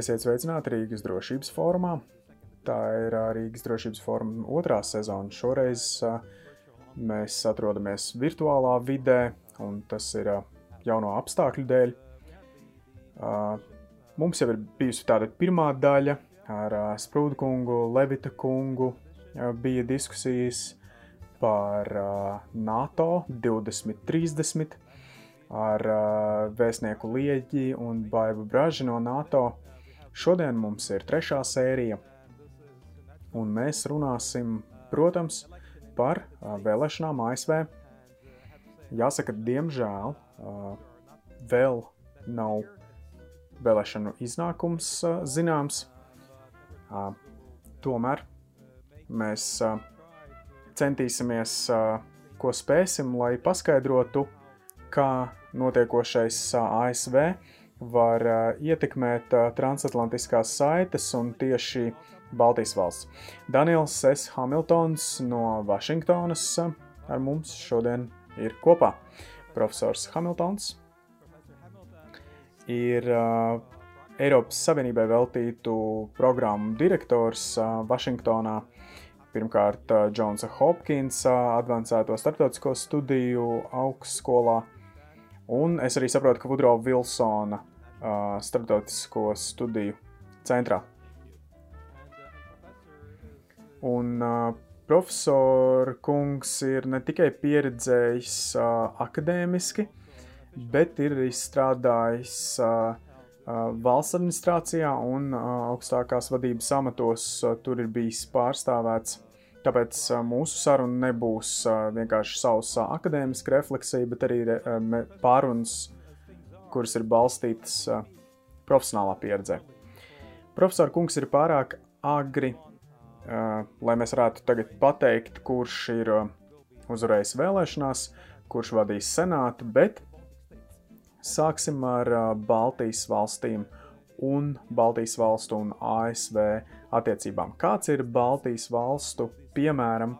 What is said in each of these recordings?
Esiet sveicināti Rīgas drošības formā. Tā ir Rīgas drošības forma otrā sezona. Šoreiz mēs atrodamies virtuālā vidē, un tas ir jauno apstākļu dēļ. Mums jau ir bijusi tāda pirmā daļa ar Sprūdu kungu, Levita kungu. Bija diskusijas par NATO 2030 ar vēstnieku Lieģi un Baibu Braži no NATO. Šodien mums ir trešā sērija, un mēs runāsim, protams, par vēlēšanām ASV. Jāsaka, diemžēl vēl nav vēlēšanu iznākums zināms. Tomēr mēs centīsimies, ko spēsim, lai paskaidrotu, kā notiekošais ASV var ietekmēt transatlantiskās saites un tieši Baltijas valsts. Daniels S. Hamiltons no Vašingtonas ar mums šodien ir kopā. Profesors Hamiltons ir uh, Eiropas Savienībai veltītu programmu direktors uh, Vašingtonā. Pirmkārt, uh, Džonsa Hopkinsa advancēto starptautisko studiju augstskolā, un es arī saprotu, ka Vudro Vilsona uh, starptautisko studiju centrā. Un profesora kungs ir ne tikai pieredzējis akadēmiski, bet ir arī strādājis uh, valsts administrācijā un augstākās vadības amatos. Tur ir bijis pārstāvēts. Tāpēc mūsu saruna nebūs vienkārši sausa akadēmiska refleksija, bet arī pārunas, kuras ir balstītas profesionālā pieredzē. Profesors Kungs ir pārāk agri, lai mēs varētu tagad pateikt, kurš ir uzvarējis vēlēšanās, kurš vadīs senātu, bet Sāksim ar Baltijas valstīm un Baltijas valstu un ASV attiecībām. Kāds ir Baltijas valstu, piemēram,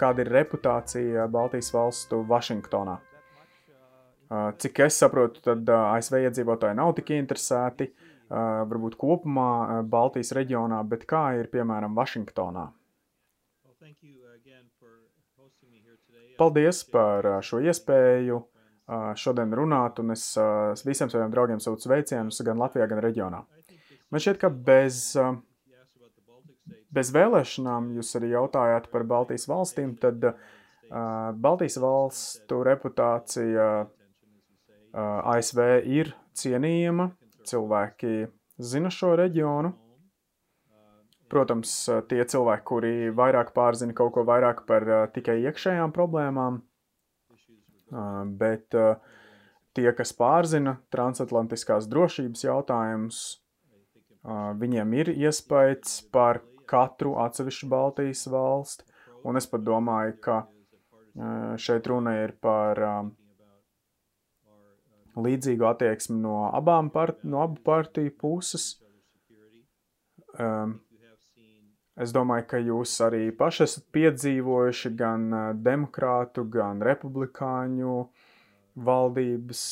kāda ir reputācija Baltijas valstu Vašingtonā? Cik es saprotu, tad ASV iedzīvotāji nav tik interesēti, varbūt kopumā Baltijas reģionā, bet kā ir piemēram Vašingtonā? Paldies par šo iespēju šodien runāt, un es visiem saviem draugiem sūtu sveicienus gan Latvijā, gan reģionā. Man šķiet, ka bez, bez vēlēšanām jūs arī jautājāt par Baltijas valstīm, tad Baltijas valstu reputācija ASV ir cienījama, cilvēki zina šo reģionu. Protams, tie cilvēki, kuri vairāk pārzina kaut ko vairāk par tikai iekšējām problēmām, bet tie, kas pārzina transatlantiskās drošības jautājumus, viņiem ir iespējas par katru atsevišķu Baltijas valsti, un es pat domāju, ka šeit runa ir par līdzīgu attieksmi no abām part, no abu partiju puses. Um, Es domāju, ka jūs arī paši esat piedzīvojuši gan demokrātu, gan republikāņu valdības,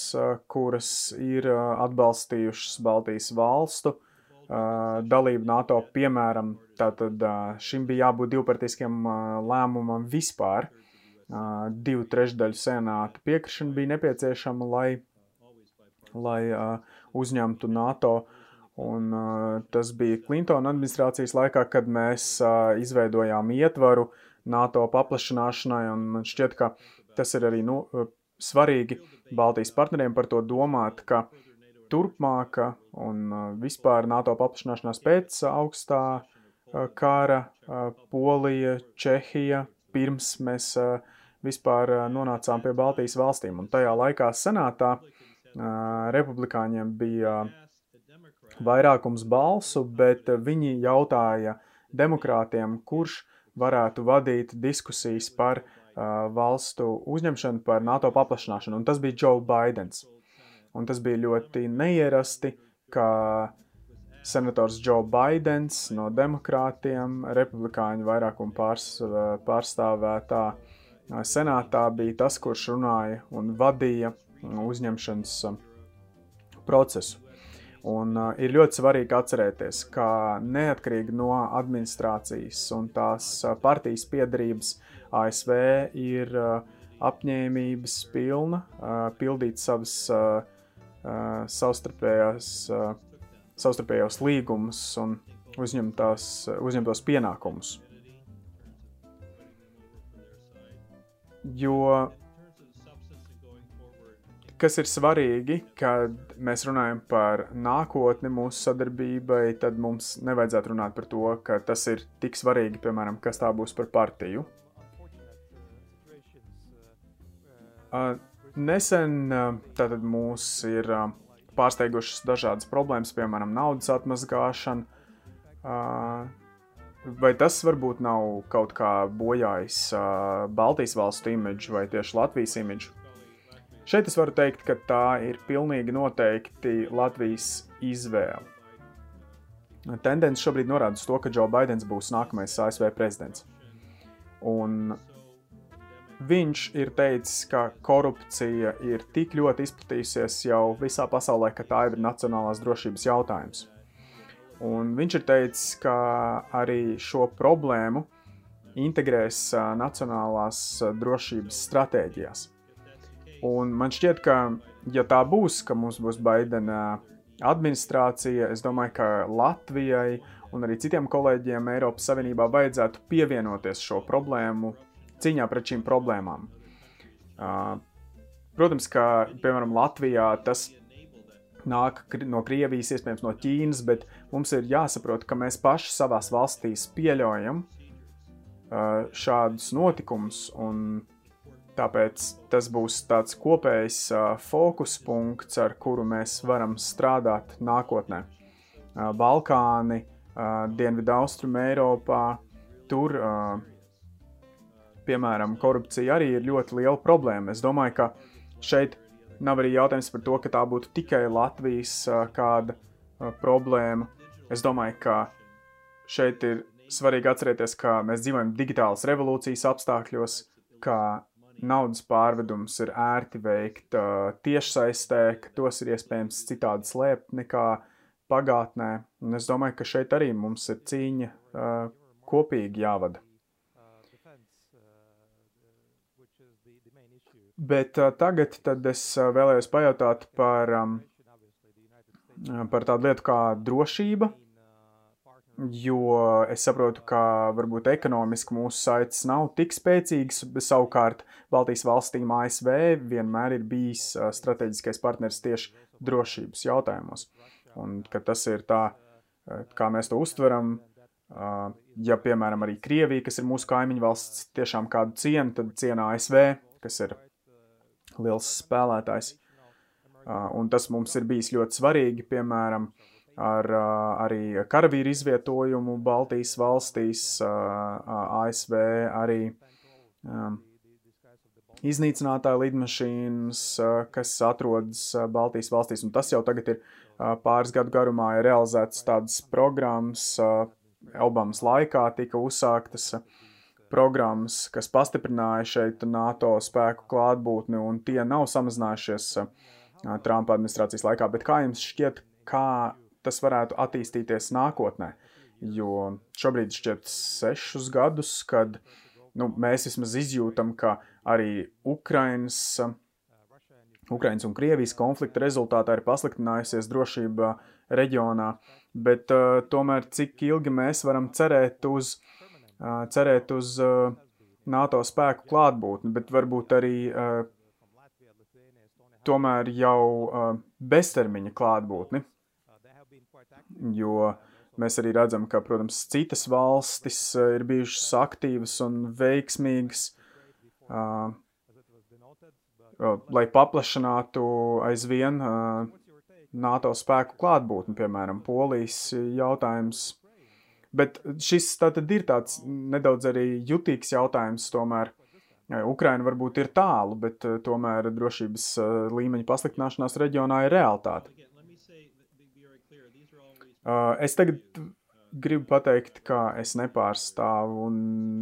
kuras ir atbalstījušas Baltijas valstu dalību NATO. Piemēram, tātad šim bija jābūt divpartiskiem lēmumam vispār. Divu trešdaļu senāta piekrišana bija nepieciešama, lai, lai uzņemtu NATO Un, tas bija Klintona administrācijas laikā, kad mēs izveidojām ietvaru NATO paplašināšanai, man šķiet, ka tas ir arī nu, svarīgi Baltijas partneriem par to domāt, ka turpmāka un vispār NATO paplašināšanās pēc augstā kara Polija, Čehija, pirms mēs vispār nonācām pie Baltijas valstīm. Un tajā laikā senātā uh, republikāņiem bija uh, vairākums balsu, bet viņi jautāja demokrātiem, kurš varētu vadīt diskusijas par uh, valstu uzņemšanu, par NATO paplašināšanu, un tas bija Joe Bidenis. Un tas bija ļoti neierasti, ka senators Joe Bidenis no demokrātiem, republikāņu vairākumu pārs, pārstāvētā senātā bija tas, kurš runāja un vadīja uzņemšanas procesu. Un uh, ir ļoti svarīgi atcerēties, ka neatkarīgi no administrācijas un tās uh, partijas piedarības ASV ir uh, apņēmības pilna uh, pildīt savas uh, uh, savstarpējās, uh, savstarpējos līgumus un uzņemtās, uzņemtos pienākumus. Jo kas ir svarīgi, kad mēs runājam par nākotni mūsu sadarbībai, tad mums nevajadzētu runāt par to, ka tas ir tik svarīgi, piemēram, kas tā būs par partiju. Nesen tātad mūs ir pārsteigušas dažādas problēmas, piemēram, naudas atmazgāšana. Vai tas varbūt nav kaut kā bojājis Baltijas valstu imidžu vai tieši Latvijas imidžu? Šeit es varu teikt, ka tā ir pilnīgi noteikti Latvijas izvēle. Tendence šobrīd norāda uz to, ka Joe Bidenis būs nākamais ASV prezidents. Un viņš ir teicis, ka korupcija ir tik ļoti izplatījusies jau visā pasaulē, ka tā ir nacionālās drošības jautājums. Un viņš ir teicis, ka arī šo problēmu integrēs nacionālās drošības stratēģijās. Un man šķiet, ka, ja tā būs, ka mums būs Baidena administrācija, es domāju, ka Latvijai un arī citiem kolēģiem Eiropas Savienībā vajadzētu pievienoties šo problēmu cīņā pret šīm problēmām. Protams, ka, piemēram, Latvijā tas nāk no Krievijas, iespējams, no Ķīnas, bet mums ir jāsaprot, ka mēs paši savās valstīs pieļaujam šādus notikumus un Tāpēc tas būs tāds kopējs fokus punkts, ar kuru mēs varam strādāt nākotnē. Balkāni, Dienvidu Austrum Eiropā, tur, piemēram, korupcija arī ir ļoti liela problēma. Es domāju, ka šeit nav arī jautājums par to, ka tā būtu tikai Latvijas kāda problēma. Es domāju, ka šeit ir svarīgi atcerēties, ka mēs dzīvojam digitālas revolūcijas apstākļos, ka naudas pārvedums ir ērti veikt uh, tiešsaistē, ka tos ir iespējams citādi slēpt nekā pagātnē. Un es domāju, ka šeit arī mums ir cīņa uh, kopīgi jāvada. Bet uh, tagad es vēlējos pajautāt par, um, par tādu lietu kā drošība jo es saprotu, ka varbūt ekonomiski mūsu saites nav tik spēcīgas, bet savukārt Baltijas valstīm ASV vienmēr ir bijis strateģiskais partners tieši drošības jautājumos. Un tas ir tā, kā mēs to uztveram, ja piemēram arī Krievija, kas ir mūsu kaimiņu valsts, tiešām kādu cienu, tad ciena ASV, kas ir liels spēlētājs. Un tas mums ir bijis ļoti svarīgi, piemēram, uh, ar arī karavīru izvietojumu Baltijas valstīs, ASV arī iznīcinātāju lidmašīnas, kas atrodas Baltijas valstīs, un tas jau tagad ir pāris gadu garumā ir realizētas tādas programmas, Obamas laikā tika uzsāktas programmas, kas pastiprināja šeit NATO spēku klātbūtni, un tie nav samazinājušies Trumpa administrācijas laikā, bet kā jums šķiet, kā tas varētu attīstīties nākotnē. Jo šobrīd šķiet sešus gadus, kad nu, mēs vismaz izjūtam, ka arī Ukrainas, Ukrainas un Krievijas konflikta rezultātā ir pasliktinājusies drošība reģionā, bet uh, tomēr cik ilgi mēs varam cerēt uz, uh, cerēt uz uh, NATO spēku klātbūtni, bet varbūt arī uh, tomēr jau uh, beztermiņa klātbūtni jo mēs arī redzam, ka, protams, citas valstis eh, ir bijušas aktīvas un veiksmīgas, uh, lai paplašinātu aizvien uh, NATO spēku klātbūtni, piemēram, Polijas jautājums. Bet šis tātad ir tāds nedaudz arī jutīgs jautājums tomēr. Ukraina varbūt ir tālu, bet tomēr drošības līmeņa pasliktināšanās reģionā ir realitāte. Uh, es tagad gribu pateikt, ka es nepārstāvu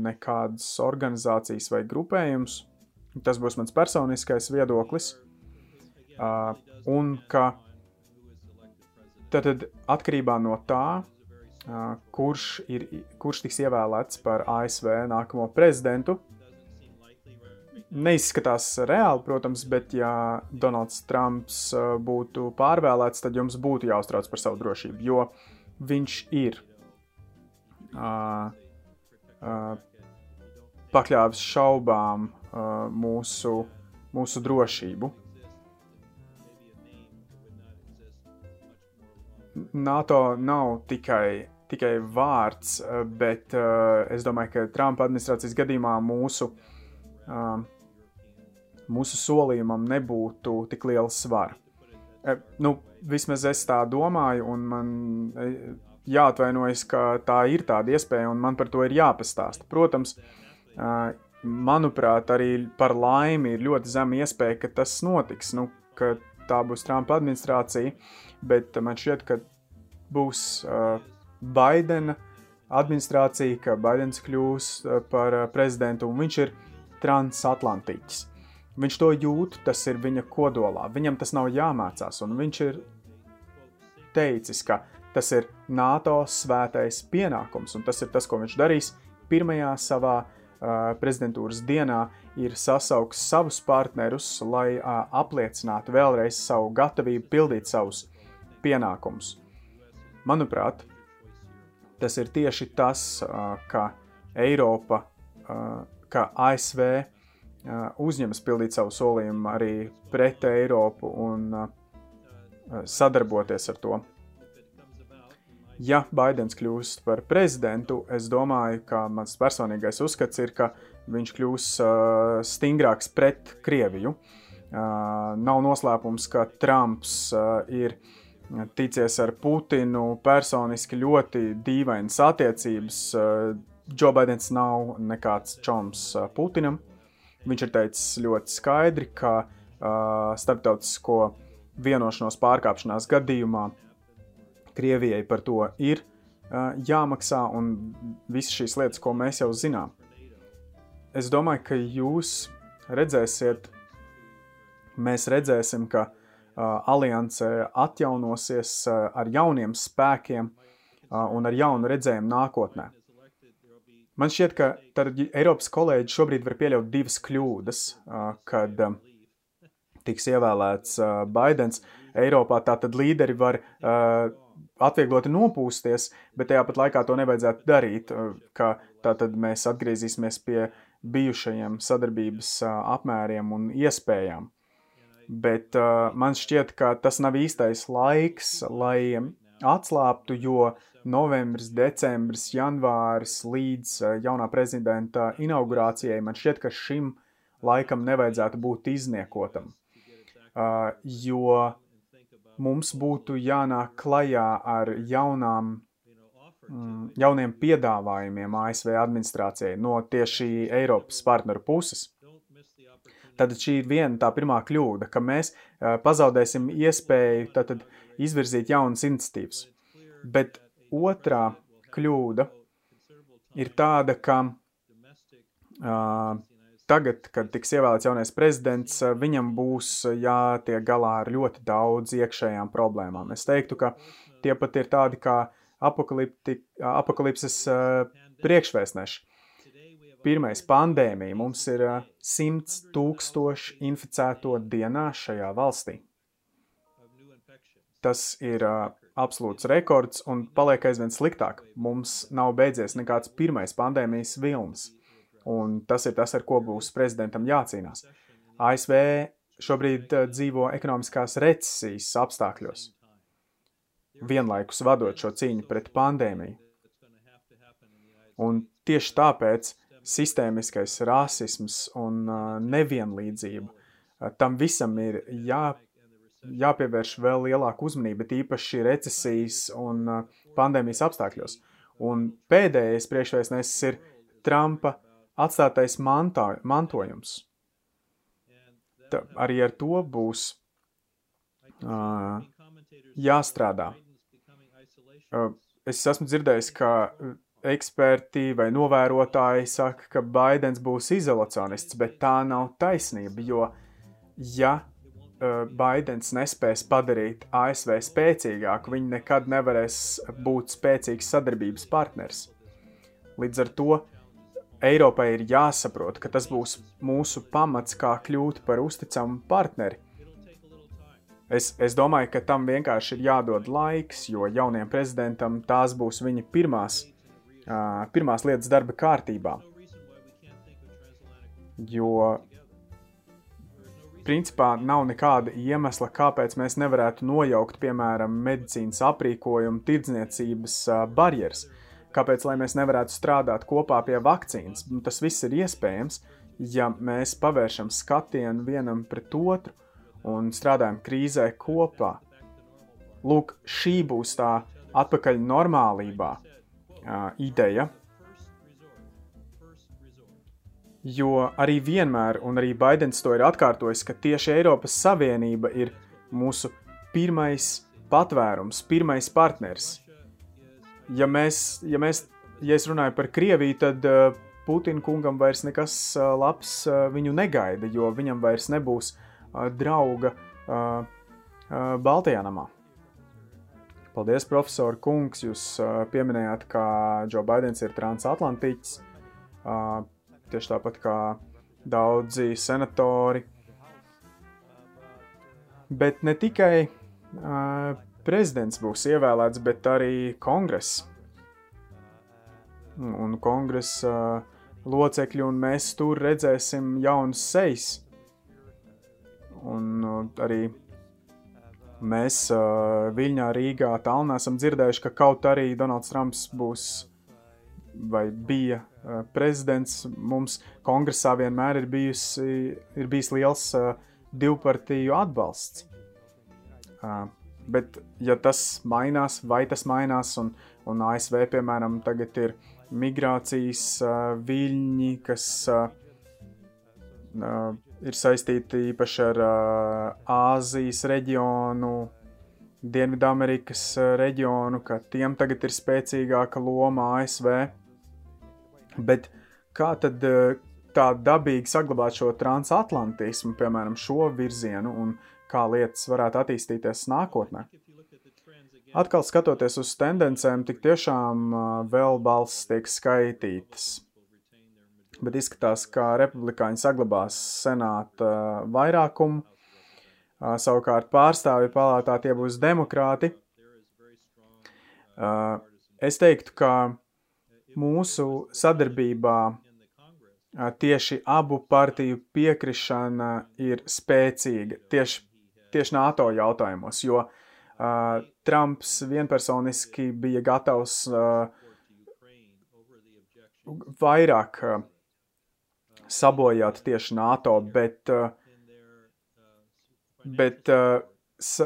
nekādas organizācijas vai grupējumus. Tas būs mans personiskais viedoklis. Uh, un ka Tad atkarībā no tā, kurš, ir, kurš tiks ievēlēts par ASV nākamo prezidentu, neizskatās reāli, protams, bet ja Donalds Trumps būtu pārvēlēts, tad jums būtu jāuztrauc par savu drošību, jo viņš ir uh, uh, pakļāvis šaubām uh, mūsu, mūsu drošību. NATO nav tikai, tikai vārds, bet uh, es domāju, ka Trumpa administrācijas gadījumā mūsu uh, mūsu solījumam nebūtu tik liela svara. E, nu, vismaz es tā domāju, un man e, jāatvainojas, ka tā ir tāda iespēja, un man par to ir jāpastāsta. Protams, manuprāt, arī par laimi ir ļoti zema iespēja, ka tas notiks, nu, ka tā būs Trumpa administrācija, bet man šķiet, ka būs Baidena administrācija, ka Baidens kļūs par prezidentu, un viņš ir transatlantiķis. Viņš to jūt, tas ir viņa kodolā. Viņam tas nav jāmācās, un viņš ir teicis, ka tas ir NATO svētais pienākums, un tas ir tas, ko viņš darīs pirmajā savā uh, prezidentūras dienā, ir sasauks savus partnerus, lai uh, apliecinātu vēlreiz savu gatavību pildīt savus pienākumus. Manuprāt, tas ir tieši tas, uh, ka Eiropa, uh, ka ASV uzņemas pildīt savu solījumu arī pret Eiropu un sadarboties ar to. Ja Baidens kļūs par prezidentu, es domāju, ka mans personīgais uzskats ir, ka viņš kļūs uh, stingrāks pret Krieviju. Nav noslēpums, ka Trumps ir ticies ar Putinu personiski ļoti dīvainas attiecības. Joe Baidens nav nekāds čoms Putinam. Viņš ir teicis ļoti skaidri, ka uh, starptautisko vienošanos pārkāpšanās gadījumā Krievijai par to ir uh, jāmaksā, un visas šīs lietas, ko mēs jau zinām. Es domāju, ka jūs redzēsiet, mēs redzēsim, ka uh, alianse atjaunosies uh, ar jauniem spēkiem uh, un ar jaunu redzējumu nākotnē. Man šķiet, ka tad Eiropas kolēģi šobrīd var pieļaut divas kļūdas, kad tiks ievēlēts Baidens. Eiropā tātad līderi var atviegloti nopūsties, bet tajā pat laikā to nevajadzētu darīt, ka tātad mēs atgriezīsimies pie bijušajiem sadarbības apmēriem un iespējām. Bet man šķiet, ka tas nav īstais laiks, lai atslābtu, jo novembris, decembris, janvāris līdz eh, jaunā prezidenta inaugurācijai, man šķiet, ka šim laikam nevajadzētu būt izniekotam. Uh, jo mums būtu jānāk klajā ar jaunām, mm, jauniem piedāvājumiem ASV administrācijai no tieši Eiropas partneru puses. Tad šī ir viena tā pirmā kļūda, ka mēs uh, pazaudēsim iespēju tātad izvirzīt jaunas iniciatīvas. Bet Otrā kļūda ir tāda, ka uh, tagad, kad tiks ievēlēts jaunais prezidents, viņam būs jātiek galā ar ļoti daudz iekšējām problēmām. Es teiktu, ka tie pat ir tādi kā apakalipses uh, priekšvēstneši. Pirmais pandēmija mums ir uh, 100 tūkstoši inficēto dienā šajā valstī. Tas ir uh, absolūts rekords un paliek aizvien sliktāk. Mums nav beidzies nekāds pirmais pandēmijas vilnis, un tas ir tas, ar ko būs prezidentam jācīnās. ASV šobrīd uh, dzīvo ekonomiskās recesijas apstākļos, vienlaikus vadot šo cīņu pret pandēmiju. Un tieši tāpēc sistēmiskais rasisms un uh, nevienlīdzība uh, tam visam ir jā, jāpievērš vēl lielāka uzmanība, tīpaši recesijas un uh, pandēmijas apstākļos. Un pēdējais priekšvēstnesis ir Trumpa atstātais mantā, mantojums. Ta, arī ar to būs uh, jāstrādā. Uh, es esmu dzirdējis, ka eksperti vai novērotāji saka, ka Baidens būs izolacionists, bet tā nav taisnība, jo ja Baidens nespēs padarīt ASV spēcīgāku, viņi nekad nevarēs būt spēcīgs sadarbības partners. Līdz ar to Eiropai ir jāsaprot, ka tas būs mūsu pamats, kā kļūt par uzticamu partneri. Es, es domāju, ka tam vienkārši ir jādod laiks, jo jaunajam prezidentam tās būs viņa pirmās, uh, pirmās lietas darba kārtībā. Jo principā nav nekāda iemesla, kāpēc mēs nevarētu nojaukt, piemēram, medicīnas aprīkojumu, tirdzniecības barjeras. Kāpēc mēs nevarētu strādāt kopā pie vakcīnas? Nu, tas viss ir iespējams, ja mēs pavēršam skatienu vienam pret otru un strādājam krīzē kopā. Lūk, šī būs tā atpakaļ normālībā uh, ideja. Jo arī vienmēr, un arī Baidens to ir atkārtojis, ka tieši Eiropas Savienība ir mūsu pirmais patvērums, pirmais partners. Ja mēs, ja mēs, ja es runāju par Krieviju, tad uh, Putina kungam vairs nekas uh, labs uh, viņu negaida, jo viņam vairs nebūs drauga Baltijā namā. Paldies, profesor Kungs. Jūs pieminējāt, ka Džo Baidens ir transatlantiķis. Tieši tāpat kā daudzi senatori. Bet ne tikai uh, prezidents būs ievēlēts, bet arī kongress. Un kongresa uh, locekļi, un mēs tur redzēsim jaunas sejas. Un uh, arī mēs uh, Viļņā, Rīgā, Talnā esam dzirdējuši, ka kaut arī Donalds Trumps būs vai bija uh, prezidents, mums kongresā vienmēr ir, bijusi, ir bijis liels uh, divpartiju atbalsts. Uh, bet, ja tas mainās, vai tas mainās, un, un ASV, piemēram, tagad ir migrācijas viļņi, kas ir saistīti īpaši ar Āzijas reģionu, Dienvidamerikas reģionu, ka tiem tagad ir spēcīgāka loma ASV. Bet kā tad uh, tā dabīgi saglabāt šo transatlantismu, piemēram, šo virzienu un kā lietas varētu attīstīties nākotnē? Atkal skatoties uz tendencēm, tik tiešām uh, vēl balss tiek skaitītas bet izskatās, ka republikāņi saglabās senāta vairākumu. Savukārt pārstāvju palātā tie būs demokrāti. Es teiktu, ka mūsu sadarbībā tieši abu partiju piekrišana ir spēcīga tieši, tieši NATO jautājumos, jo uh, Trumps vienpersoniski bija gatavs uh, vairāk uh, sabojāt tieši NATO, bet, uh, bet uh,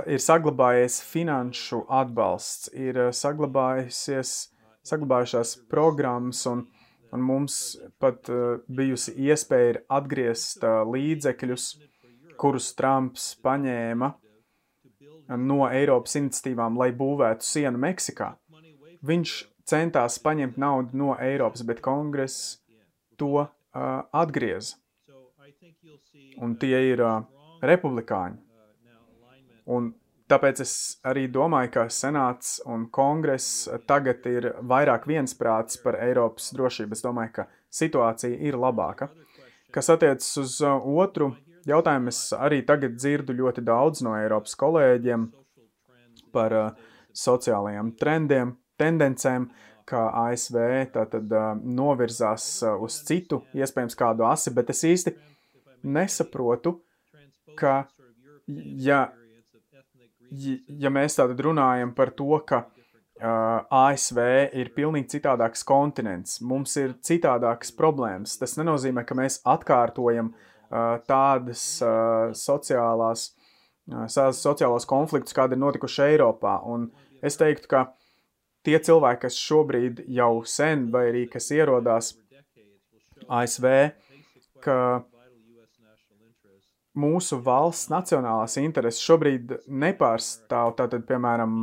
ir saglabājies finanšu atbalsts, ir saglabājusies, saglabājušās programmas un, un mums pat bijusi iespēja atgriezt līdzekļus, kurus Trumps paņēma no Eiropas iniciatīvām, lai būvētu sienu Meksikā. Viņš centās paņemt naudu no Eiropas, bet kongress to uh, atgriez. Un tie ir uh, republikāņi. Un tāpēc es arī domāju, ka senāts un kongress tagad ir vairāk viensprāts par Eiropas drošību. Es domāju, ka situācija ir labāka. Kas attiecas uz uh, otru jautājumu, es arī tagad dzirdu ļoti daudz no Eiropas kolēģiem par uh, sociālajiem trendiem, tendencēm. Ka ASV tātad uh, novirzās uz citu, iespējams kādu asi, bet es īsti nesaprotu, ka ja, ja mēs tātad runājam par to, ka uh, ASV ir pilnīgi citādāks kontinents, mums ir citādākas problēmas, tas nenozīmē, ka mēs atkārtojam uh, tādas uh, sociālās, uh, sociālos konfliktus, kādi ir notikuši Eiropā, un es teiktu, ka tie cilvēki, kas šobrīd jau sen vai arī kas ierodās ASV, ka mūsu valsts nacionālās intereses šobrīd nepārstāv tātad, piemēram,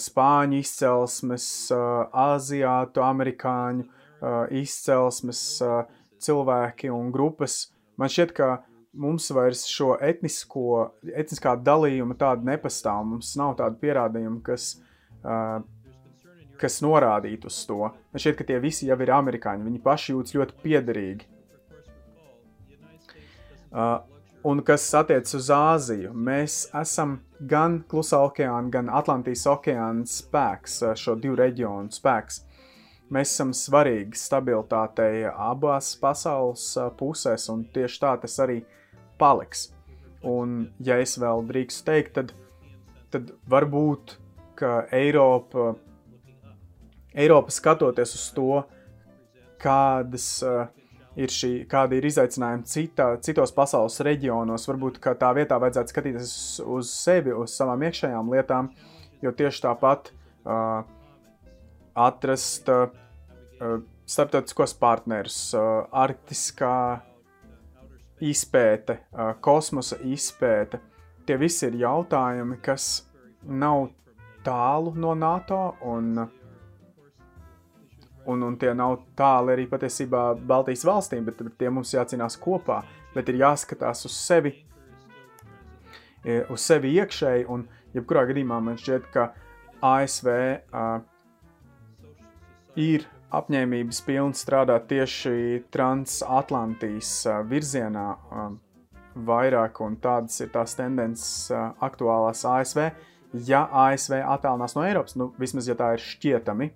spāņu izcelsmes, aziātu, amerikāņu izcelsmes cilvēki un grupas. Man šķiet, ka mums vairs šo etnisko, etniskā dalījuma tāda nepastāv. Mums nav tāda pierādījuma, kas, uh, kas norādītu uz to. Man šķiet, ka tie visi jau ir amerikāņi. Viņi paši jūtas ļoti piederīgi. Uh, un kas attiecas uz Āziju, mēs esam gan Klusā okeāna, gan Atlantijas okeāna spēks, šo divu reģionu spēks. Mēs esam svarīgi stabilitātei abās pasaules pusēs, un tieši tā tas arī paliks. Un, ja es vēl drīkstu teikt, tad, tad varbūt, Eiropa, Eiropa skatoties uz to, kādas uh, ir šī, kādi ir izaicinājumi citā, citos pasaules reģionos, varbūt tā vietā vajadzētu skatīties uz, sevi, uz savām iekšējām lietām, jo tieši tāpat uh, atrast uh, starptautiskos partnerus, uh, arktiskā izpēte, uh, kosmosa izpēte. Tie visi ir jautājumi, kas nav tālu no NATO un uh, un, un tie nav tāli arī patiesībā Baltijas valstīm, bet tie mums jācīnās kopā, bet ir jāskatās uz sevi, e, uz sevi iekšēji, un jebkurā gadījumā man šķiet, ka ASV uh, ir apņēmības pilns strādāt tieši transatlantijas uh, virzienā uh, vairāk, un tādas ir tās tendences uh, aktuālās ASV. Ja ASV attālinās no Eiropas, nu vismaz ja tā ir šķietami,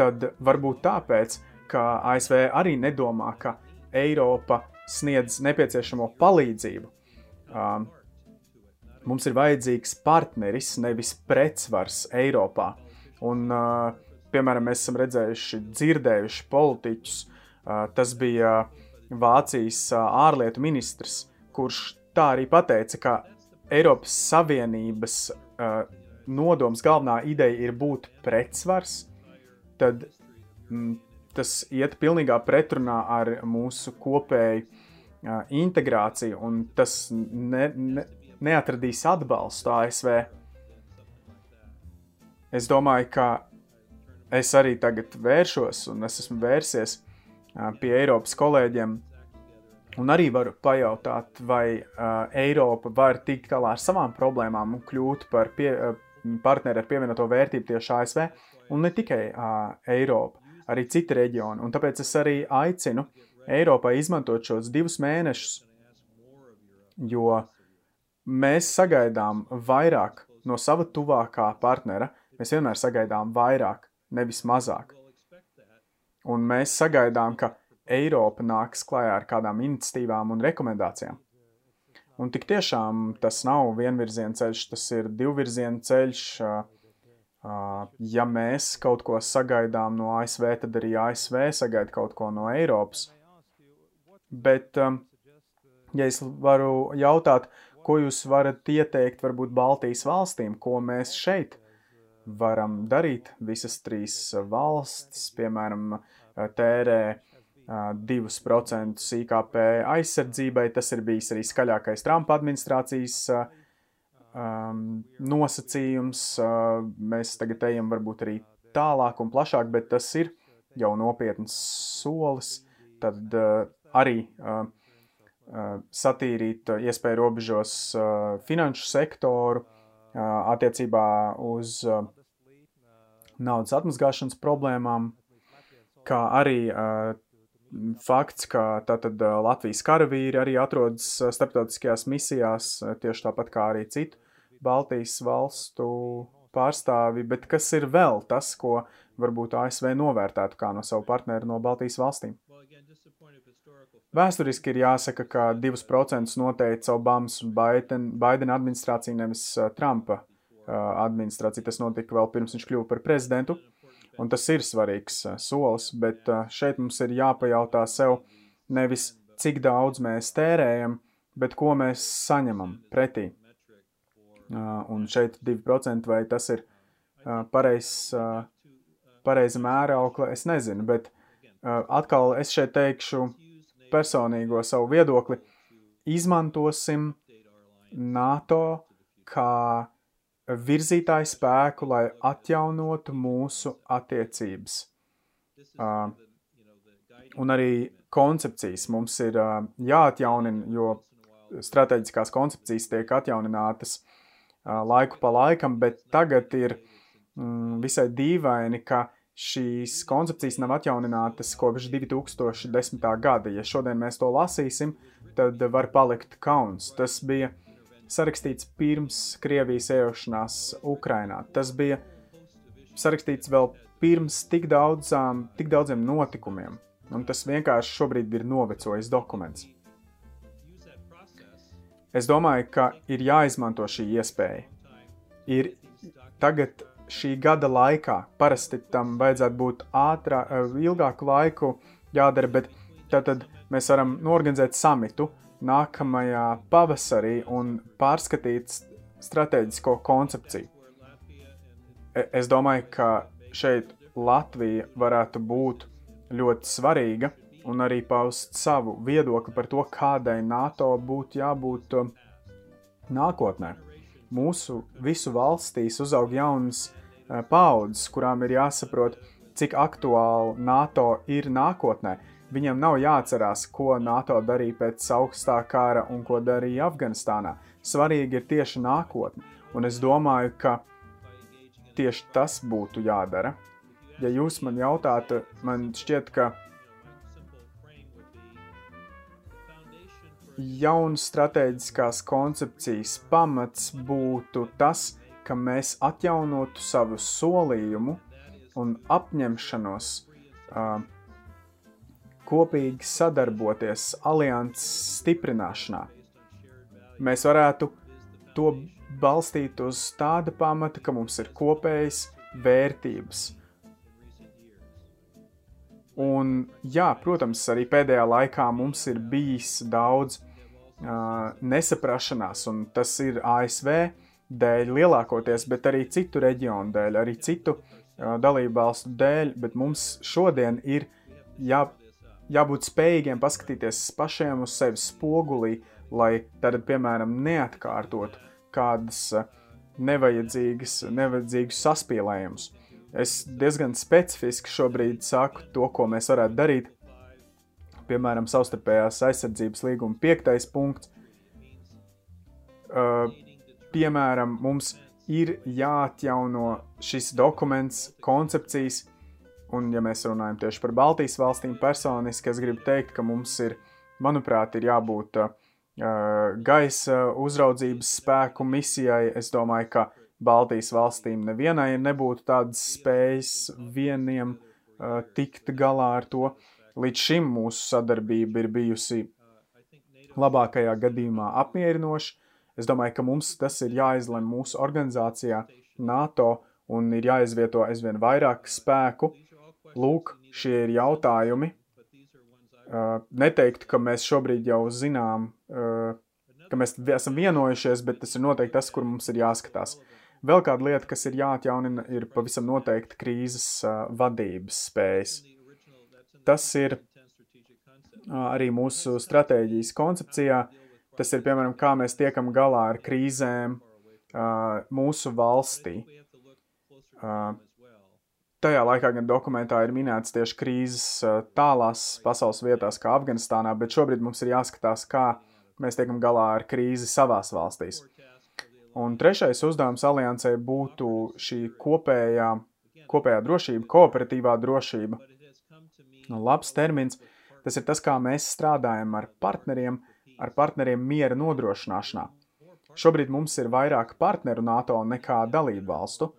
tad varbūt tāpēc, ka ASV arī nedomā, ka Eiropa sniedz nepieciešamo palīdzību. Um, mums ir vajadzīgs partneris, nevis pretsvars Eiropā. Un, uh, piemēram, mēs esam redzējuši, dzirdējuši politiķus. Uh, tas bija Vācijas uh, ārlietu ministrs, kurš tā arī pateica, ka Eiropas Savienības uh, nodoms, galvenā ideja ir būt pretsvars tad mm, tas iet pilnīgā pretrunā ar mūsu kopēju uh, integrāciju, un tas ne, ne, neatradīs atbalstu ASV. Es domāju, ka es arī tagad vēršos, un es esmu vērsies uh, pie Eiropas kolēģiem, un arī varu pajautāt, vai uh, Eiropa var tikt galā ar savām problēmām un kļūt par pie, partneri ar pievienoto vērtību tieši ASV, un ne tikai uh, Eiropa, arī citi reģioni. Un tāpēc es arī aicinu Eiropai izmantot šos divus mēnešus, jo mēs sagaidām vairāk no sava tuvākā partnera. Mēs vienmēr sagaidām vairāk, nevis mazāk. Un mēs sagaidām, ka Eiropa nāks klajā ar kādām iniciatīvām un rekomendācijām. Un tik tiešām tas nav vienvirziena ceļš, tas ir divvirziena ceļš. Uh, ja mēs kaut ko sagaidām no ASV, tad arī ASV sagaida kaut ko no Eiropas. Bet, um, ja es varu jautāt, ko jūs varat ieteikt varbūt Baltijas valstīm, ko mēs šeit varam darīt, visas trīs valstis, piemēram, tērē 2% IKP aizsardzībai, tas ir bijis arī skaļākais Trumpa administrācijas um, nosacījums. Uh, mēs tagad ejam varbūt arī tālāk un plašāk, bet tas ir jau nopietns solis. Tad uh, arī uh, uh, satīrīt uh, iespēju robežos uh, finanšu sektoru uh, attiecībā uz uh, naudas atmazgāšanas problēmām, kā arī uh, fakts, ka tātad Latvijas karavīri arī atrodas starptautiskajās misijās, tieši tāpat kā arī citu Baltijas valstu pārstāvi, bet kas ir vēl tas, ko varbūt ASV novērtētu kā no savu partneru no Baltijas valstīm? Vēsturiski ir jāsaka, ka 2% noteica Obamas un Biden, Biden administrācija, nevis Trumpa administrācija. Tas notika vēl pirms viņš kļuva par prezidentu. Un tas ir svarīgs uh, solis, bet uh, šeit mums ir jāpajautā sev nevis cik daudz mēs tērējam, bet ko mēs saņemam pretī. Uh, un šeit 2% vai tas ir pareizs, pareiza mēraukla, es nezinu, bet atkal es šeit teikšu personīgo savu viedokli. Izmantosim NATO kā virzītāju spēku, lai atjaunotu mūsu attiecības. Uh, un arī koncepcijas mums ir uh, jāatjaunina, jo strateģiskās koncepcijas tiek atjauninātas laiku pa laikam, bet tagad ir mm, visai dīvaini, ka šīs koncepcijas nav atjauninātas kopš 2010. gada. Ja šodien mēs to lasīsim, tad var palikt kauns. Tas bija sarakstīts pirms Krievijas iejaukšanās Ukrainā. Tas bija sarakstīts vēl pirms tik, daudzām, tik daudziem notikumiem, un tas vienkārši šobrīd ir novecojis dokuments. Es domāju, ka ir jāizmanto šī iespēja. Ir tagad šī gada laikā, parasti tam vajadzētu būt ātrā, eh, ilgāku laiku jādara, bet tad mēs varam norganizēt samitu nākamajā pavasarī un pārskatīt strateģisko koncepciju. E, es domāju, ka šeit Latvija varētu būt ļoti svarīga un arī paust savu viedokli par to, kādai NATO būtu jābūt um, nākotnē. Mūsu visu valstīs uzaug jaunas uh, paudzes, kurām ir jāsaprot, cik aktuāli NATO ir nākotnē. Viņam nav jāatcerās, ko NATO darīja pēc augstā kara un ko darīja Afganistānā. Svarīgi ir tieši nākotne, un es domāju, ka tieši tas būtu jādara. Ja jūs man jautātu, man šķiet, ka jaunas strateģiskās koncepcijas pamats būtu tas, ka mēs atjaunotu savu solījumu un apņemšanos uh, kopīgi sadarboties alianses stiprināšanā. Mēs varētu to balstīt uz tāda pamata, ka mums ir kopējas vērtības. Un, jā, protams, arī pēdējā laikā mums ir bijis daudz uh, nesaprašanās, un tas ir ASV dēļ lielākoties, bet arī citu reģionu dēļ, arī citu uh, dalību valstu dēļ, bet mums šodien ir jā, jābūt spējīgiem paskatīties pašiem uz sevi spogulī, lai tad, piemēram, neatkārtotu kādas uh, nevajadzīgas, nevajadzīgus saspīlējumus. Es diezgan specifiski šobrīd saku to, ko mēs varētu darīt, piemēram, savstarpējās aizsardzības līguma piektais punkts. Uh, piemēram, mums ir jāatjauno šis dokuments, koncepcijas, un, ja mēs runājam tieši par Baltijas valstīm personiski, es gribu teikt, ka mums ir, manuprāt, ir jābūt uh, gaisa uzraudzības spēku misijai. Es domāju, ka Baltijas valstīm nevienai nebūtu tādas spējas vieniem uh, tikt galā ar to. Uh, Līdz šim mūsu sadarbība ir bijusi labākajā gadījumā apmierinoša. Es domāju, ka mums tas ir jāizlem mūsu organizācijā, NATO, un ir jāizvieto aizvien vairāk spēku. Lūk, šie ir jautājumi. Uh, neteiktu, ka mēs šobrīd jau zinām, uh, ka mēs esam vienojušies, bet tas ir noteikti tas, kur mums ir jāskatās. Vēl kāda lieta, kas ir jāatjaunina, ir pavisam noteikti krīzes uh, vadības spējas. Tas ir arī mūsu stratēģijas koncepcijā. Tas ir, piemēram, kā mēs tiekam galā ar krīzēm mūsu valstī. Tajā laikā gan dokumentā ir minēts tieši krīzes tālās pasaules vietās, kā Afganistānā, bet šobrīd mums ir jāskatās, kā mēs tiekam galā ar krīzi savās valstīs. Un trešais uzdevums aliansē būtu šī kopējā, kopējā drošība, kooperatīvā drošība nu, labs termins. Tas ir tas, kā mēs strādājam ar partneriem, ar partneriem miera nodrošināšanā. Šobrīd mums ir vairāk partneru NATO nekā dalību valstu,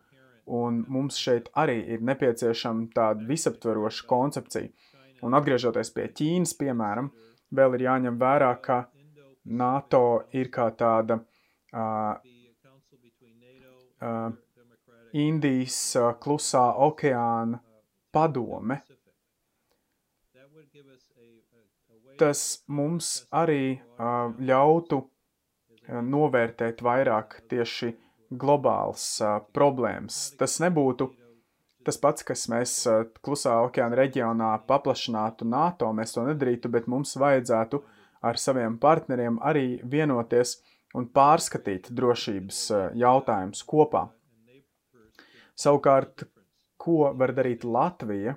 un mums šeit arī ir nepieciešama tāda visaptveroša koncepcija. Un atgriežoties pie Ķīnas, piemēram, vēl ir jāņem vērā, ka NATO ir kā tāda uh, uh, Indijas uh, klusā okeāna padome, tas mums arī uh, ļautu novērtēt vairāk tieši globāls uh, problēmas. Tas nebūtu tas pats, kas mēs uh, klusā okeāna reģionā paplašinātu NATO, mēs to nedarītu, bet mums vajadzētu ar saviem partneriem arī vienoties un pārskatīt drošības uh, jautājumus kopā. Savukārt, ko var darīt Latvija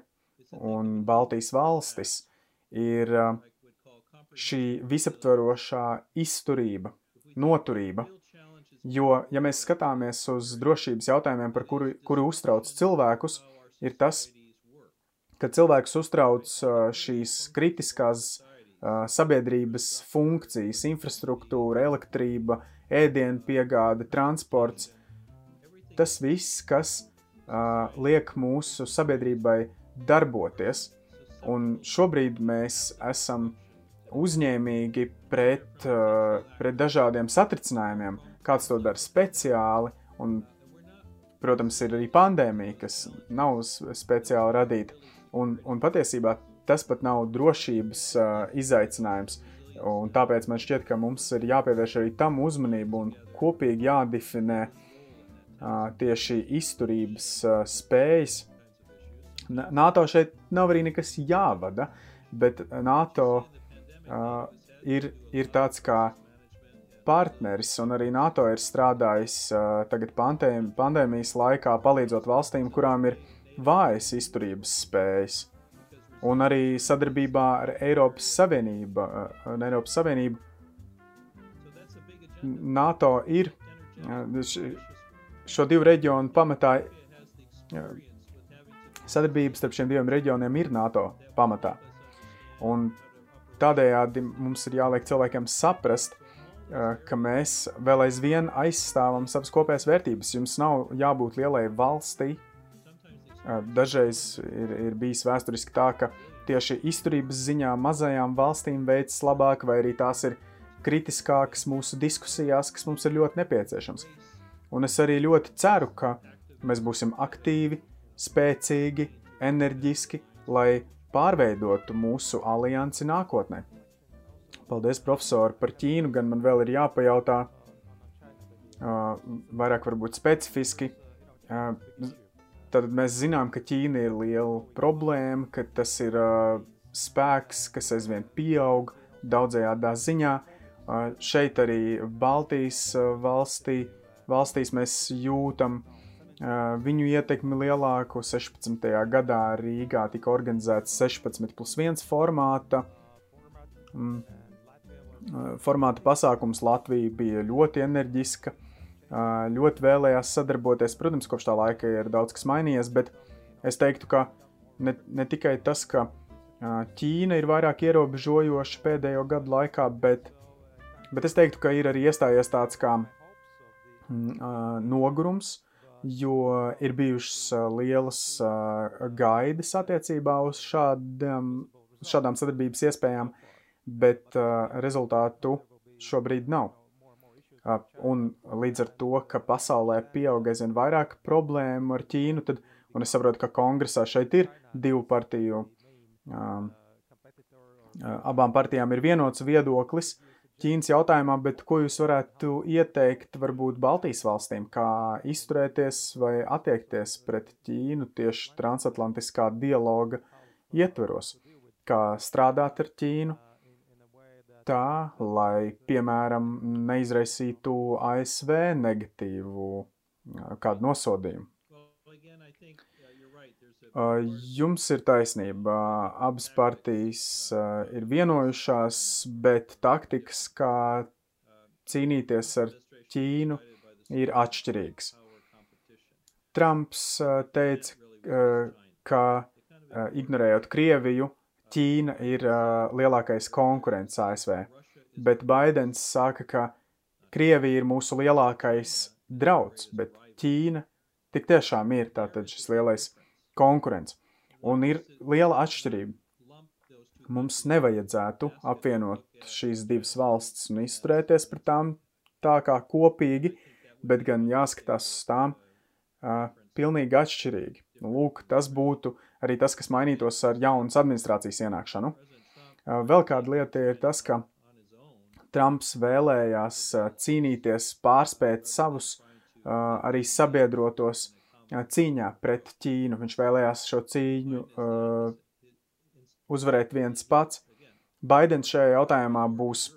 un Baltijas valstis, ir šī visaptverošā izturība, noturība. Jo, ja mēs skatāmies uz drošības jautājumiem, par kuru, kuru uztrauc cilvēkus, ir tas, ka cilvēks uztrauc šīs kritiskās sabiedrības funkcijas, infrastruktūra, elektrība, ēdienu piegāde, transports. Tas viss, kas uh, liek mūsu sabiedrībai darboties. Un šobrīd mēs esam uzņēmīgi pret, uh, pret dažādiem satricinājumiem. Kāds to dara speciāli, un, protams, ir arī pandēmija, kas nav speciāli radīta. Un, un patiesībā tas pat nav drošības uh, izaicinājums. Un tāpēc man šķiet, ka mums ir jāpievērš arī tam uzmanību un kopīgi jādefinē uh, tieši izturības uh, spējas. NATO šeit nav arī nekas jāvada, bet NATO uh, ir, ir tāds kā partneris, un arī NATO ir strādājis uh, tagad pandēm, pandēmijas laikā, palīdzot valstīm, kurām ir vājas izturības spējas. Un arī sadarbībā ar Eiropas Savienību, uh, un Eiropas Savienību NATO ir šo divu reģionu pamatā sadarbības starp šiem diviem reģioniem ir NATO pamatā. Un tādējādi mums ir jāliek cilvēkiem saprast, ka mēs vēl aizvien aizstāvam savas kopējās vērtības. Jums nav jābūt lielai valstī. Dažreiz ir, ir bijis vēsturiski tā, ka tieši izturības ziņā mazajām valstīm veids labāk, vai arī tās ir kritiskākas mūsu diskusijās, kas mums ir ļoti nepieciešams. Un es arī ļoti ceru, ka mēs būsim aktīvi, spēcīgi, enerģiski, lai pārveidotu mūsu aliansi nākotnē. Paldies, profesori, par Ķīnu. Gan man vēl ir jāpajautā, uh, vairāk varbūt specifiski. Uh, tad mēs zinām, ka Ķīna ir liela problēma, ka tas ir uh, spēks, kas aizvien pieaug daudzajādā ziņā. Uh, šeit arī Baltijas uh, valstī, valstīs mēs jūtam uh, Viņu ietekmi lielāku 16. gadā Rīgā tika organizēts 16 plus 1 formāta. Mm, formāta pasākums Latvija bija ļoti enerģiska, ļoti vēlējās sadarboties. Protams, kopš tā laika ir daudz kas mainījies, bet es teiktu, ka ne, ne tikai tas, ka Ķīna ir vairāk ierobežojoša pēdējo gadu laikā, bet, bet es teiktu, ka ir arī iestājies tāds kā mm, nogurums jo ir bijušas lielas gaidas attiecībā uz šādām, šādām sadarbības iespējām, bet rezultātu šobrīd nav. Un līdz ar to, ka pasaulē pieaug aizvien vairāk problēmu ar Ķīnu, tad, un es saprotu, ka kongresā šeit ir divu partiju, abām partijām ir vienots viedoklis, Ķīnas jautājumā, bet ko jūs varētu ieteikt varbūt Baltijas valstīm, kā izturēties vai attiekties pret Ķīnu tieši transatlantiskā dialoga ietveros, kā strādāt ar Ķīnu tā, lai, piemēram, neizraisītu ASV negatīvu kādu nosodījumu. Jums ir taisnība. Abas partijas ir vienojušās, bet taktikas, kā cīnīties ar Ķīnu, ir atšķirīgas. Trumps teica, ka ignorējot Krieviju, Ķīna ir lielākais konkurents ASV, bet Baidens saka, ka Krievija ir mūsu lielākais drauds, bet Ķīna tik tiešām ir tātad šis lielais konkurence. Un ir liela atšķirība. Mums nevajadzētu apvienot šīs divas valstis un izturēties pret tām tā kā kopīgi, bet gan jāskatās uz tām uh, pilnīgi atšķirīgi. Lūk, tas būtu arī tas, kas mainītos ar jaunas administrācijas ienākšanu. Uh, vēl kāda lieta ir tas, ka Trumps vēlējās uh, cīnīties, pārspēt savus uh, arī sabiedrotos cīņā pret Ķīnu. Viņš vēlējās šo cīņu uh, uzvarēt viens pats. Baidens šajā jautājumā būs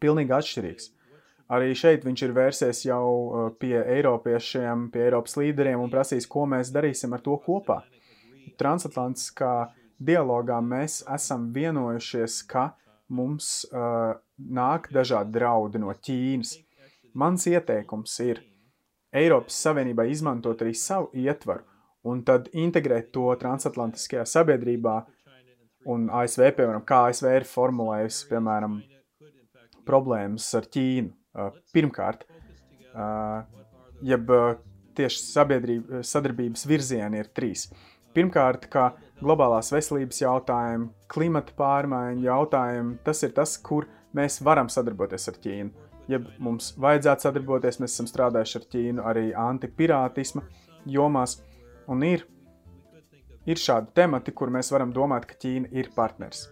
pilnīgi atšķirīgs. Arī šeit viņš ir vērsies jau pie Eiropiešiem, pie Eiropas līderiem un prasīs, ko mēs darīsim ar to kopā. Transatlantiskā dialogā mēs esam vienojušies, ka mums uh, nāk dažādi draudi no Ķīnas. Mans ieteikums ir Eiropas Savienībai izmantot arī savu ietvaru un tad integrēt to transatlantiskajā sabiedrībā un ASV, piemēram, kā ASV ir formulējusi, piemēram, problēmas ar Ķīnu. Uh, pirmkārt, uh, jeb uh, tieši sadarbības virzieni ir trīs. Pirmkārt, kā globālās veselības jautājumi, klimata pārmaiņu jautājumi, tas ir tas, kur mēs varam sadarboties ar Ķīnu. Ja mums vajadzētu sadarboties, mēs esam strādājuši ar Ķīnu arī antipirātisma jomās, un ir, ir šādi temati, kur mēs varam domāt, ka Ķīna ir partners.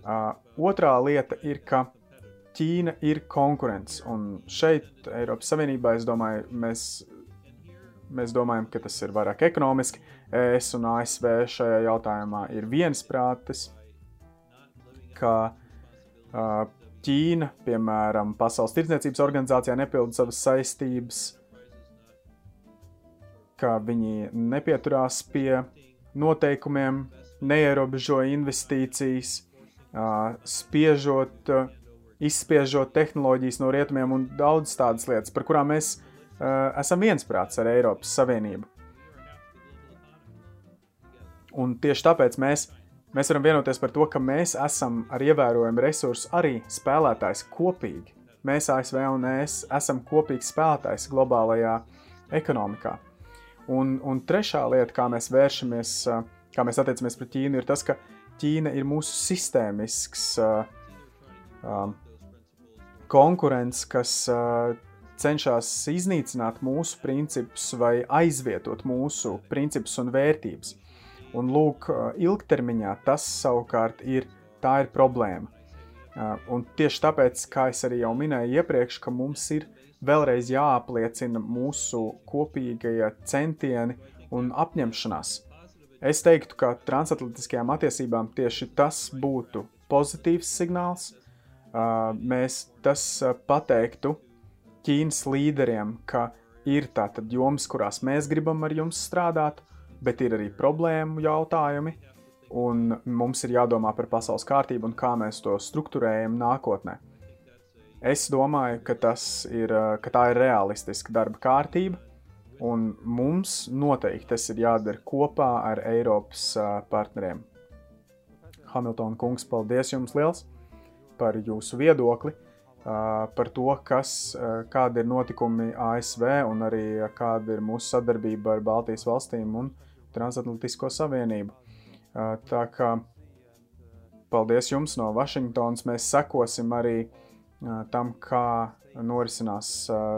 Uh, otrā lieta ir, ka Ķīna ir konkurence, un šeit Eiropas Savienībā, es domāju, mēs Mēs domājam, ka tas ir vairāk ekonomiski. Es un ASV šajā jautājumā ir viensprātis, ka uh, Ķīna, piemēram, Pasaules tirdzniecības organizācijā nepilda savas saistības, ka viņi nepieturās pie noteikumiem, neierobežo investīcijas, uh, spiežot, uh, izspiežot tehnoloģijas no rietumiem un daudz tādas lietas, par kurām mēs uh, esam viensprāts ar Eiropas Savienību. Un tieši tāpēc mēs, mēs varam vienoties par to, ka mēs esam ar ievērojumu resursu arī spēlētājs kopīgi. Mēs ASV un ES esam kopīgs spēlētājs globālajā ekonomikā. Un, un trešā lieta, kā mēs vēršamies, kā mēs attiecamies pret Ķīnu, ir tas, ka Ķīna ir mūsu sistēmisks uh, uh, konkurents, kas uh, cenšas iznīcināt mūsu principus vai aizvietot mūsu principus un vērtības. Un lūk, ilgtermiņā tas savukārt ir, tā ir problēma. Un tieši tāpēc, kā es arī jau minēju iepriekš, ka mums ir vēlreiz jāapliecina mūsu kopīgie centieni un apņemšanās. Es teiktu, ka transatlantiskajām attiecībām tieši tas būtu pozitīvs signāls. Mēs tas pateiktu Ķīnas līderiem, ka ir tātad jomas, kurās mēs gribam ar jums strādāt, bet ir arī problēmu jautājumi, un mums ir jādomā par pasaules kārtību un kā mēs to struktūrējam nākotnē. Es domāju, ka, ir, ka tā ir realistiska darba kārtība, un mums noteikti tas ir jādara kopā ar Eiropas partneriem. Hamiltona kungs, paldies jums liels par jūsu viedokli! Par to, kas, kādi ir notikumi ASV un arī kāda ir mūsu sadarbība ar Baltijas valstīm un Transatlantisko savienību. Tā kā paldies jums no Vašingtonas. Mēs sekosim arī tam, kā norisinās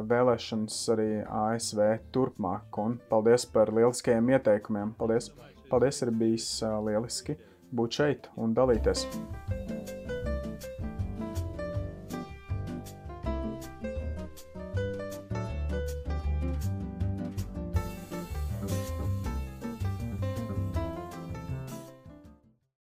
vēlēšanas arī ASV turpmāk. Un paldies par lieliskajiem ieteikumiem. Paldies! Paldies, ir bijis lieliski būt šeit un dalīties!